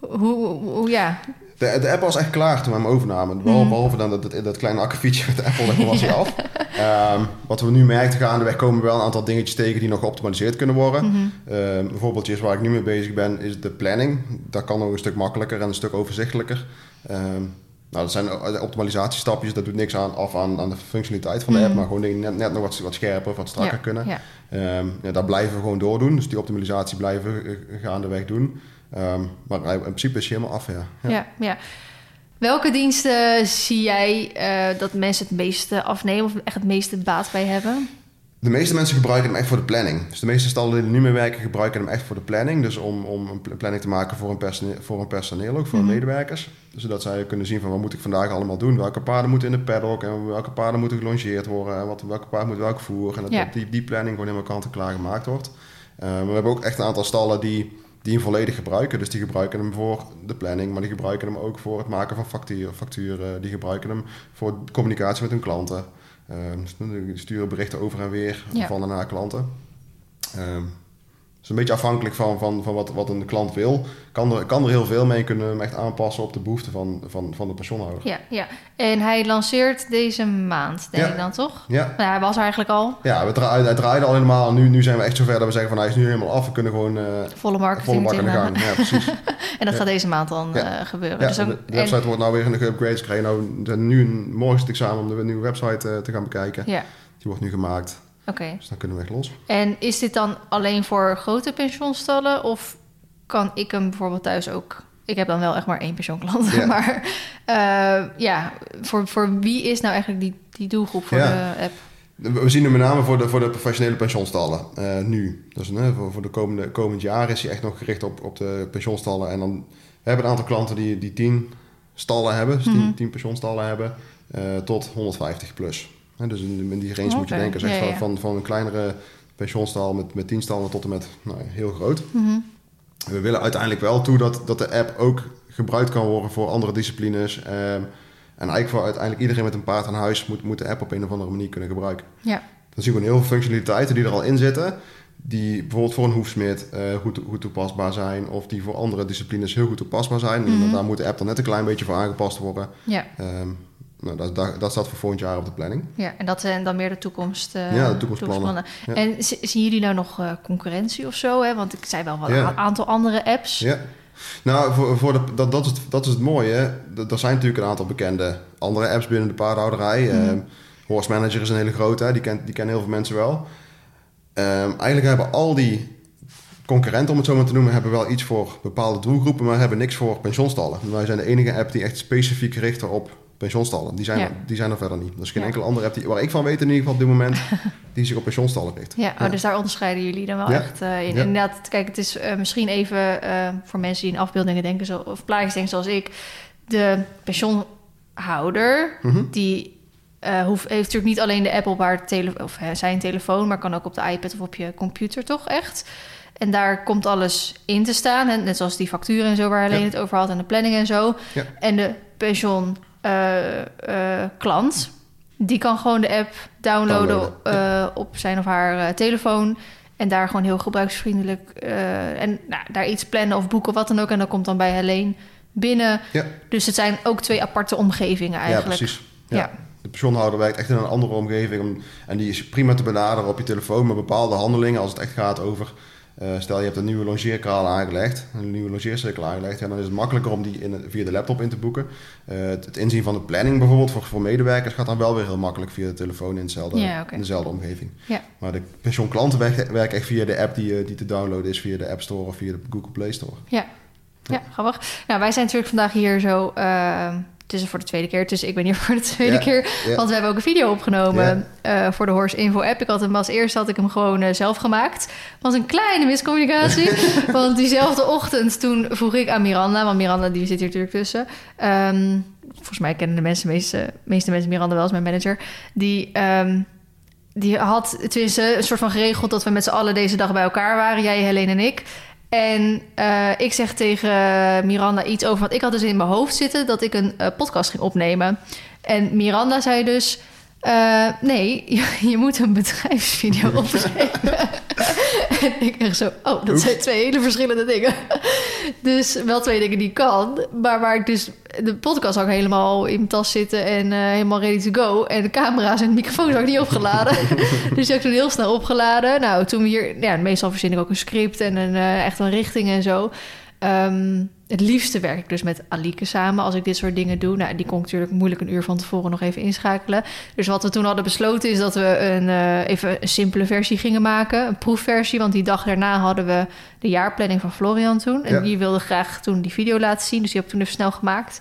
hoe, hoe, ja, De, de app was echt klaar toen we hem overnamen. Behalve, behalve dan dat, dat, kleine akkefietje met de Apple, was hij af. Ehm, wat we nu merkten gaandeweg komen wel een aantal dingetjes tegen die nog geoptimaliseerd kunnen worden. Mhm. Ehm, bijvoorbeeld waar ik nu mee bezig ben, is de planning. Dat kan nog een stuk makkelijker en een stuk overzichtelijker. Ehm, nou, dat zijn de optimalisatiestapjes, dat doet niks aan, af aan, aan de functionaliteit van de app, Mhm. maar gewoon dingen net, net nog wat, wat scherper of wat strakker ja, kunnen. Ja, Ehm, ja, dat blijven we gewoon doordoen. Dus die optimalisatie blijven we eh, gaandeweg doen. Ehm, maar in principe is hij helemaal af, ja. ja. ja, ja. Welke diensten zie jij eh, dat mensen het meeste afnemen of echt het meeste baat bij hebben? De meeste mensen gebruiken hem echt voor de planning. Dus de meeste stallen die nu mee werken, gebruiken hem echt voor de planning. Dus om, om een pl- planning te maken voor een, personeel, voor een personeel, ook voor Mhm. medewerkers. Zodat zij kunnen zien van wat moet ik vandaag allemaal doen. Welke paarden moeten in de paddock en welke paarden moeten gelongeerd worden. En wat, welke paard moet welk voer. En dat, Ja. die, die planning gewoon helemaal kant en klaar gemaakt wordt. Eh, we hebben ook echt een aantal stallen die, die hem volledig gebruiken. Dus die gebruiken hem voor de planning, maar die gebruiken hem ook voor het maken van facturen. facturen. Die gebruiken hem voor communicatie met hun klanten. Ehm, sturen berichten over en weer Ja. van en naar klanten. Ehm, is een beetje afhankelijk van, van, van wat, wat een klant wil. Kan er, kan er heel veel mee kunnen hem echt aanpassen op de behoeften van, van, van de pensioenhouder. Ja, ja. En hij lanceert deze maand, denk Ja. ik dan toch? Ja, Nou, hij was eigenlijk al. ja we draaiden, hij draaide al helemaal. Nu, nu zijn we echt zover dat we zeggen van hij is nu helemaal af. We kunnen gewoon eh Volle marketing volle bak aan de meteen gang. Ja, precies. En dat Ja. gaat deze maand dan eh, gebeuren. Ja, dus de, de en- website wordt nou weer in de geüpgrades gekregen. Nou, de- nu een, morgen het examen om de nieuwe website eh, te gaan bekijken. ja, Die wordt nu gemaakt. Oké. Dus dan kunnen we echt los. En is dit dan alleen voor grote pensioenstallen? Of kan ik hem bijvoorbeeld thuis ook... Ik heb dan wel echt maar één pensioenklant. Ja. Maar eh, ja, voor, voor wie is nou eigenlijk die, die doelgroep voor Ja. de app? We zien hem met name voor de, voor de professionele pensioenstallen eh, nu. Dus voor, voor de komende komend jaar is hij echt nog gericht op, op de pensioenstallen. En dan hebben we een aantal klanten die, die 10 stallen hebben, dus 10, Mhm. 10 pensioenstallen hebben, eh, tot 150 plus. Dus in, die range moet je denken. Ja, ja. Van, van, een kleinere pensioenstal met, met 10 stallen tot en met nou, heel groot. Mhm. We willen uiteindelijk wel toe dat, dat de app ook gebruikt kan worden voor andere disciplines. ehm, en eigenlijk voor uiteindelijk iedereen met een paard aan huis moet, moet de app op een of andere manier kunnen gebruiken. Ja, Dan zien we heel veel functionaliteiten die er al in zitten. Die bijvoorbeeld voor een hoefsmid eh, goed, goed toepasbaar zijn. Of die voor andere disciplines heel goed toepasbaar zijn. En Mhm. daar moet de app dan net een klein beetje voor aangepast worden. ja, Ehm, nou, dat, dat, dat staat voor volgend jaar op de planning. ja. En dat zijn dan meer de toekomst, eh, Ja, de toekomstplannen. Ja. En zien jullie nou nog eh, concurrentie of zo? Hè? Want ik zei wel Ja. een aantal andere apps. Ja. Nou, voor, voor de, dat, dat, is het, dat is het mooie. hè. Er- zijn natuurlijk een aantal bekende andere apps binnen de paardenhouderij. Mhm. Ehm, Horse Manager is een hele grote, hè. die, kent, die kennen heel veel mensen wel. Ehm, eigenlijk hebben al die concurrenten, om het zo maar te noemen, hebben wel iets voor bepaalde doelgroepen, maar hebben niks voor pensioenstallen. Wij zijn de enige app die echt specifiek richten op pensioenstallen. Die zijn, Ja. die zijn er verder niet. Is geen Ja. enkele andere app die, waar ik van weet in ieder geval op dit moment, die zich op pensioenstallen richt. Ja, oh, dus daar onderscheiden jullie dan wel echt eh, in. Inderdaad, kijk, het is eh, misschien even eh, voor mensen die in afbeeldingen denken, zo, of plaatjes denken zoals ik. De pensioenhouder, Mhm. die hoeft, heeft natuurlijk niet alleen de app op haar tele of zijn telefoon, maar kan ook op de iPad of op je computer toch echt. En daar komt alles in te staan. En net zoals die facturen en zo waar alleen het over had en de planning en zo. Ja. En de pensioen klant, die kan gewoon de app downloaden, Downloaden, eh, op zijn of haar eh, telefoon. En daar gewoon heel gebruiksvriendelijk eh, en nou, daar iets plannen of boeken, wat dan ook. En dat komt dan bij Helene binnen. Ja. Dus het zijn ook twee aparte omgevingen eigenlijk. Ja, precies. Ja. Ja. De pensioenhouder werkt echt in een andere omgeving. om- En die is prima te benaderen op je telefoon met bepaalde handelingen. Als het echt gaat over Eh, stel je hebt een nieuwe longeerkraal aangelegd, een nieuwe longeercirkel aangelegd, ja, dan is het makkelijker om die in, via de laptop in te boeken. Uh, het, het, inzien van de planning bijvoorbeeld voor, voor medewerkers gaat dan wel weer heel makkelijk via de telefoon in, hetzelfde, Ja, oké. in dezelfde omgeving. Ja. Maar de pensioenklanten werken, werken echt via de app die, eh, die te downloaden is via de App Store of via de Google Play Store. Ja, ja grappig. Nou, wij zijn natuurlijk vandaag hier zo... eh, het is voor de tweede keer, dus ik ben hier voor de tweede Ja, keer. ja. Want we hebben ook een video opgenomen eh, voor de Horse Info app. Ik had hem als eerste had ik hem gewoon eh, zelf gemaakt. was een kleine miscommunicatie. want diezelfde ochtend toen vroeg ik aan Miranda, want Miranda die zit hier natuurlijk tussen. Ehm, volgens mij kennen de mensen, meeste, meeste mensen Miranda wel als mijn manager. Die, ehm, die had tenminste een soort van geregeld dat we met z'n allen deze dag bij elkaar waren. Jij, Helene en ik. En eh, ik zeg tegen Miranda iets over... wat ik had dus in mijn hoofd zitten... dat ik een eh, podcast ging opnemen. En Miranda zei dus... eh, nee, je, je moet een bedrijfsvideo opnemen. en ik echt zo... oh, dat zijn twee hele verschillende dingen. dus wel twee dingen die ik kan. Maar waar ik dus... de podcast ook helemaal in mijn tas zitten... en eh, helemaal ready to go. En de camera's en de microfoon ook niet opgeladen. dus die heb ik toen heel snel opgeladen. Nou, toen we hier... Ja, meestal verzin ik ook een script en een, eh, echt een richting en zo. Ehm, het liefste werk ik dus met Alike samen als ik dit soort dingen doe. Nou, die kon ik natuurlijk moeilijk een uur van tevoren nog even inschakelen. Dus wat we toen hadden besloten is dat we een, eh, even een simpele versie gingen maken. Een proefversie, want die dag daarna hadden we de jaarplanning van Florian toen. En Ja. die wilde graag toen die video laten zien. Dus die heb ik toen even snel gemaakt.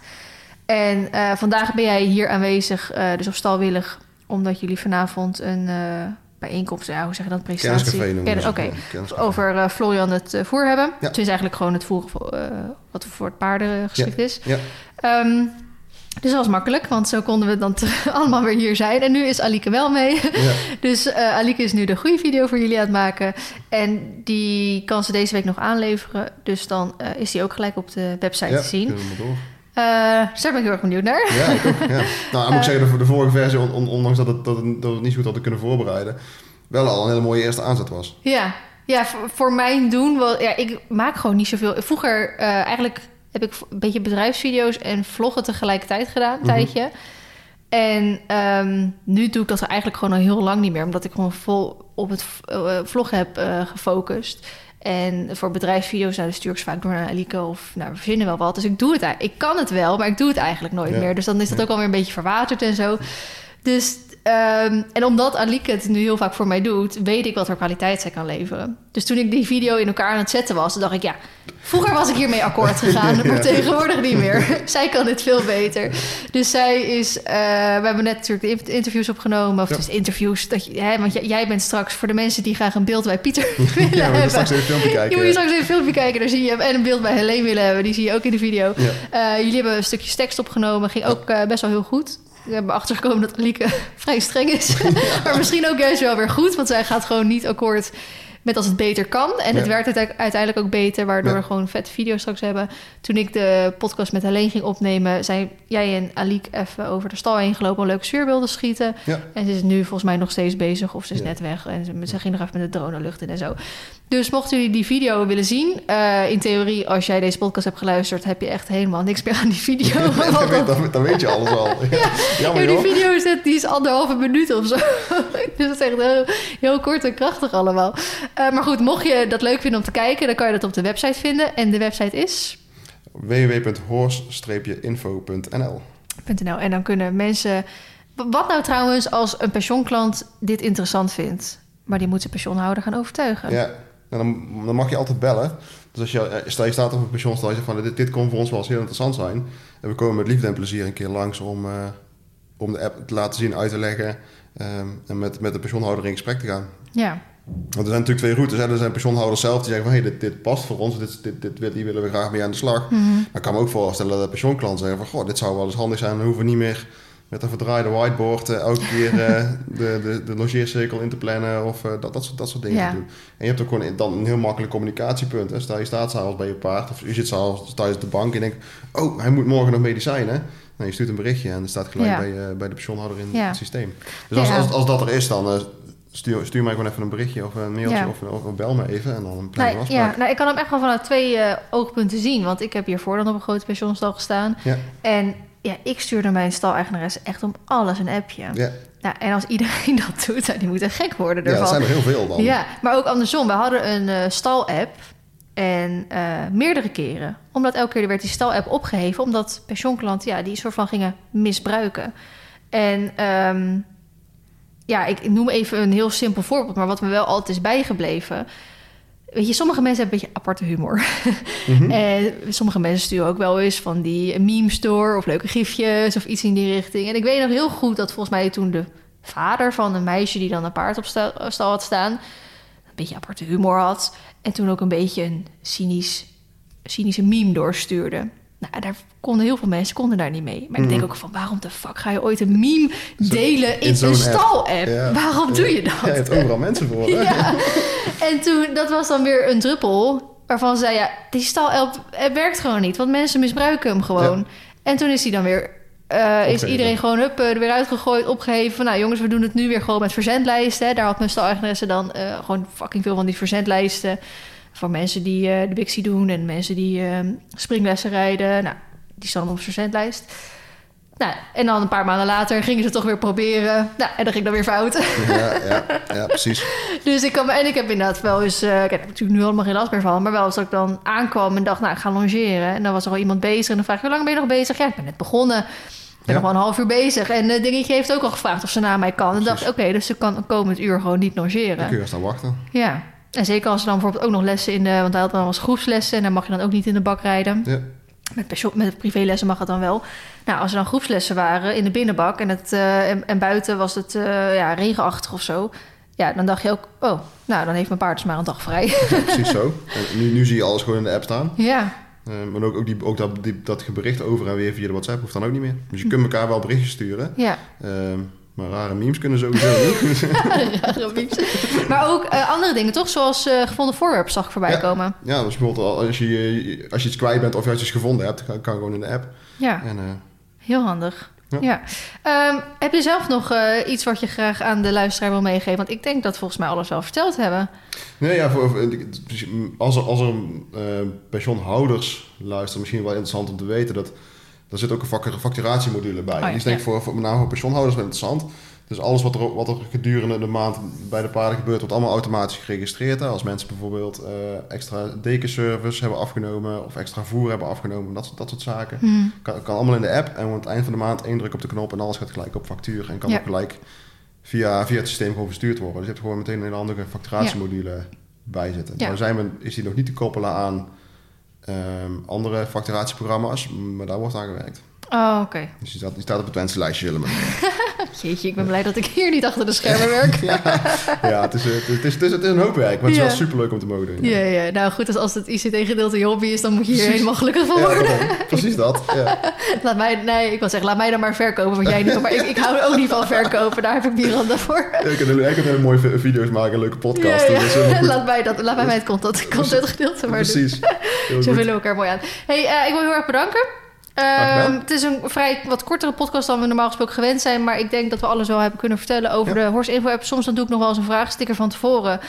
En eh, vandaag ben jij hier aanwezig, eh, dus op stalwillig, omdat jullie vanavond een eh, bijeenkomst, ja, hoe zeg je dat, presentatie? Kenniscafé Oké, over eh, Florian het eh, voer hebben. Ja. Het is eigenlijk gewoon het voer eh, wat voor het paarden geschikt is. Ja. Ehm, dus dat was makkelijk, want zo konden we dan allemaal weer hier zijn. En nu is Alike wel mee. Ja. Dus eh Alike is nu de goede video voor jullie aan het maken. En die kan ze deze week nog aanleveren. Dus dan is die ook gelijk op de website Ja, te zien. we dus daar ben ik heel erg benieuwd naar. Ja, ik ook. Ja. Nou, dan moet ik zeggen, de, de vorige versie, on- on- ondanks dat, het, dat, het, dat we het niet zo goed hadden kunnen voorbereiden, wel al een hele mooie eerste aanzet was. Ja, ja voor, voor mijn doen, wel, ja, ik maak gewoon niet zoveel. Vroeger eh, eigenlijk heb ik een beetje bedrijfsvideo's en vloggen tegelijkertijd gedaan, een Mhm. tijdje. En ehm, nu doe ik dat eigenlijk gewoon al heel lang niet meer, omdat ik gewoon vol op het vloggen heb eh, gefocust. En voor bedrijfsvideo's, nou, stuur ik ze vaak door naar Alike of nou, we verzinnen wel wat. Dus ik doe het eigenlijk. Ik kan het wel, maar ik doe het eigenlijk nooit Ja. meer. Dus dan is dat ook alweer een beetje verwaterd en zo. Dus, ehm, en omdat Alike het nu heel vaak voor mij doet, weet ik wat voor kwaliteit zij kan leveren. Dus toen ik die video in elkaar aan het zetten was, dacht ik, ja, vroeger was ik hiermee akkoord gegaan, maar Ja. tegenwoordig niet meer. zij kan dit veel beter. Dus zij is, eh, we hebben net natuurlijk de interviews opgenomen, of Ja. het is interviews, dat je, hè, want jij, bent straks voor de mensen die graag een beeld bij Pieter willen Ja, hebben. straks even een filmpje Je kijken. moet je straks even een filmpje kijken, daar zie je hem. En een beeld bij Helene willen hebben, die zie je ook in de video. Eh, jullie hebben een stukje tekst opgenomen, ging ook eh, best wel heel goed. We hebben achtergekomen dat Alieke vrij streng is. maar misschien ook juist wel weer goed, want zij gaat gewoon niet akkoord met als het beter kan. En het werkt uite- uiteindelijk ook beter, waardoor Ja. we gewoon vette video straks hebben. Toen ik de podcast met Helene ging opnemen, zijn jij en Aliek even over de stal heen gelopen om leuke sfeerbeelden te schieten. Ja. En ze is nu volgens mij nog steeds bezig of ze is net weg. En ze, ze ging nog even met de drone de lucht in en zo. Dus mochten jullie die video willen zien, eh, in theorie, als jij deze podcast hebt geluisterd, heb je echt helemaal niks meer aan die video. dan, weet, dat- dan, dan weet je alles al. Ja. Jammer ja, die joh. video is, net- die is anderhalve minuut of zo. dus dat is echt heel, heel kort en krachtig allemaal. Eh, maar goed, mocht je dat leuk vinden om te kijken, dan kan je dat op de website vinden. En de website is www.horse-info.nl .nl. En dan kunnen mensen... Wat nou trouwens als een pensioenklant dit interessant vindt... maar die moet zijn pensioenhouder gaan overtuigen? Ja, dan, dan mag je altijd bellen. Dus als je, eh, stel je staat op een pensioenstal en je zegt van dit, dit kon voor ons wel eens heel interessant zijn. En we komen met liefde en plezier een keer langs om, eh, om de app te laten zien, uit te leggen. ehm, en met, met de pensioenhouder in gesprek te gaan. Ja, Want er zijn natuurlijk twee routes. Hè. Er zijn pensioenhouders zelf die zeggen van... hé, dit, dit past voor ons, dit, dit, dit, hier willen we graag mee aan de slag. Mhm. Maar ik kan me ook voorstellen dat de pensioenklanten zeggen van... goh, dit zou wel eens handig zijn. Dan hoeven we niet meer met een verdraaide whiteboard... eh, elke keer eh, de, de, de logeercirkel in te plannen... of eh, dat, dat, soort, dat soort dingen Ja. te doen. En je hebt ook gewoon dan een heel makkelijk communicatiepunt. Hè. Stel je staat s'avonds bij je paard... of je zit s'avonds thuis op de bank en denkt... oh, hij moet morgen nog medicijnen... Nou, je stuurt een berichtje en dat staat gelijk Ja. bij, bij de pensioenhouder in Ja. het systeem. Dus als, als, als dat er is, dan stuur, stuur mij gewoon even een berichtje of een mailtje Ja. of, of bel me even en dan plannen we nou, een ja nou, ik kan hem echt wel vanuit twee oogpunten zien. Want ik heb hiervoor dan op een grote pensioenstal gestaan. Ja. En ja, ik stuurde mijn stal-eigenares echt om alles een appje. Ja, Nou, en als iedereen dat doet, nou, die moeten gek worden ja ervan. dat zijn er heel veel dan. Ja, maar ook andersom. We hadden een eh, stal-app en eh, meerdere keren. Omdat elke keer werd die stal-app opgeheven... omdat pensioenklanten ja, die soort van gingen misbruiken. En ehm, ja, ik, ik noem even een heel simpel voorbeeld... maar wat me wel altijd is bijgebleven... Weet je, sommige mensen hebben een beetje aparte humor. Mhm. En sommige mensen sturen ook wel eens van die memes door... of leuke gifjes of iets in die richting. En ik weet nog heel goed dat volgens mij toen de vader van een meisje... die dan een paard op sta- stal had staan... een beetje aparte humor had... en toen ook een beetje een cynisch, cynische meme doorstuurde. Nou, daar konden heel veel mensen konden daar niet mee. Maar ik denk ook van, waarom de fuck ga je ooit een meme delen in, in zo'n een app. stal-app? Ja. Waarom doe je dat? Ja, je hebt overal mensen voor. hè? Ja. En toen, dat was dan weer een druppel waarvan ze zei, ja, die stal het werkt gewoon niet, want mensen misbruiken hem gewoon. En toen is hij dan weer, eh, is iedereen gewoon hup, er weer uitgegooid, opgeheven. Van, nou jongens, we doen het nu weer gewoon met verzendlijsten. Daar had mijn stal-eigenaresse dan eh, gewoon fucking veel van die verzendlijsten. Voor mensen die eh, de Bixie doen en mensen die eh, springlessen rijden. Nou, die staan op een verzendlijst. Nou, en dan een paar maanden later gingen ze toch weer proberen. Nou, en dat ging dan weer fout. Ja, ja, ja, precies. Dus ik kan me, en ik heb inderdaad wel eens, eh, ik heb natuurlijk nu allemaal geen last meer van, maar wel als ik dan aankwam en dacht, nou, ik ga longeren. En dan was er al iemand bezig en dan vraag ik, hoe lang ben je nog bezig? Ja, ik ben net begonnen. Ik ben Ja. nog wel een half uur bezig. En het dingetje heeft ook al gevraagd of ze na mij kan. En dacht, oké, dus ze kan een komend uur gewoon niet Dan kun longeren. je staan wachten. Ja. En zeker als ze dan bijvoorbeeld ook nog lessen in de, want hij had dan was groepslessen en dan mag je dan ook niet in de bak rijden. Ja. Met, met privélessen mag het dan wel. Nou, als er dan groepslessen waren in de binnenbak en, het, eh, en, en buiten was het eh, ja, regenachtig of zo. Ja, dan dacht je ook, oh, nou, dan heeft mijn paard dus maar een dag vrij. Ja, precies zo. En nu, nu zie je alles gewoon in de app staan. ja, Eh, maar ook, ook, die, ook dat, die, dat bericht over en weer via de WhatsApp hoeft dan ook niet meer. Dus je kunt elkaar wel berichtjes sturen. ja. Ehm, maar rare memes kunnen sowieso niet. Rare pieps. maar ook eh, andere dingen, toch? Zoals eh, gevonden voorwerpen zag ik voorbij Ja. komen. ja, dus bijvoorbeeld al- als je, als je iets kwijt bent of je iets gevonden hebt, kan, kan gewoon in de app. Ja, En, eh, heel handig. Ja. Ja. Ehm, heb je zelf nog iets wat je graag aan de luisteraar wil meegeven? Want ik denk dat volgens mij alles wel verteld hebben. nee, ja, voor, dus als er, als er eh, pensioenhouders luisteren, misschien wel interessant om te weten dat er zit ook een fac- facturatiemodule bij. Oh ja, Die is denk ik ja. voor, voor met name voor pensioenhouders wel interessant. Dus alles wat er, wat er gedurende de maand bij de paarden gebeurt, wordt allemaal automatisch geregistreerd. Hè. Als mensen bijvoorbeeld eh, extra dekenservice hebben afgenomen of extra voer hebben afgenomen, dat, soort- dat soort zaken. Hmm. Kan, kan allemaal in de app en aan het eind van de maand één druk op de knop en alles gaat gelijk op factuur. En kan ook gelijk via, via het systeem gewoon verstuurd worden. Dus je hebt gewoon meteen een hele handige facturatiemodule bij zitten. Nou zijn we, is die nog niet te koppelen aan andere facturatieprogramma's, maar daar wordt aan gewerkt. Oh, oké. Dus die staat, die staat op het wensenlijstje, zullen we Jeetje, ik ben blij dat ik hier niet achter de schermen werk. ja, ja het, is, eh, het, is, het, is, het, is, een hoop werk, maar het is Ja. wel superleuk om te mogen doen. Ja, ja. Nou goed, dus als het ICT-gedeelte je hobby is, dan moet je hier helemaal gelukkig van Ja, worden. precies dat. Ja. Laat mij, nee, ik wil zeggen, laat mij dan maar verkopen, want jij niet. Maar ik, ik hou ook niet van verkopen, daar heb ik Miranda voor. Ik kan hele, ik kan hele mooie vi- video's maken, leuke podcast. Ja, ja. Dat is helemaal goed. Laat mij, dat, laat mij het content, contentgedeelte maar doen. Precies. Heel Zo vullen we elkaar mooi aan. Hey, eh, ik wil heel erg bedanken. Ehm, het is een vrij wat kortere podcast dan we normaal gesproken gewend zijn. Maar ik denk dat we alles wel hebben kunnen vertellen over Ja. de Horse Info app. Soms dan doe ik nog wel eens een vraagsticker van tevoren.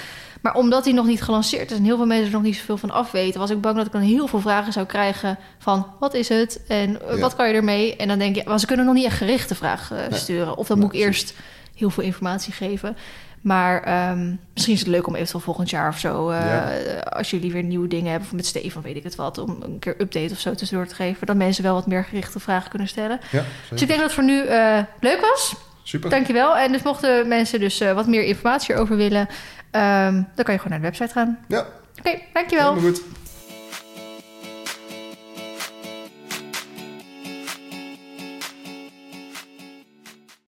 Maar omdat die nog niet gelanceerd is en heel veel mensen er nog niet zoveel van afweten, was ik bang dat ik dan heel veel vragen zou krijgen van wat is het en eh, Ja. wat kan je ermee? En dan denk je, maar ze kunnen nog niet echt gerichte vragen eh, Nee. sturen. Of dan Nee, moet ik eerst heel veel informatie geven. Maar ehm, misschien is het leuk om eventueel volgend jaar of zo, eh, Ja. als jullie weer nieuwe dingen hebben, of met Stefan weet ik het wat, om een keer update of zo tussendoor te geven, dat mensen wel wat meer gerichte vragen kunnen stellen. Ja, Dus ik denk dat het voor nu eh, leuk was. Super. Dankjewel. En dus mochten mensen dus eh, wat meer informatie erover willen, ehm, dan kan je gewoon naar de website gaan. Ja, Oké, dankjewel. helemaal goed.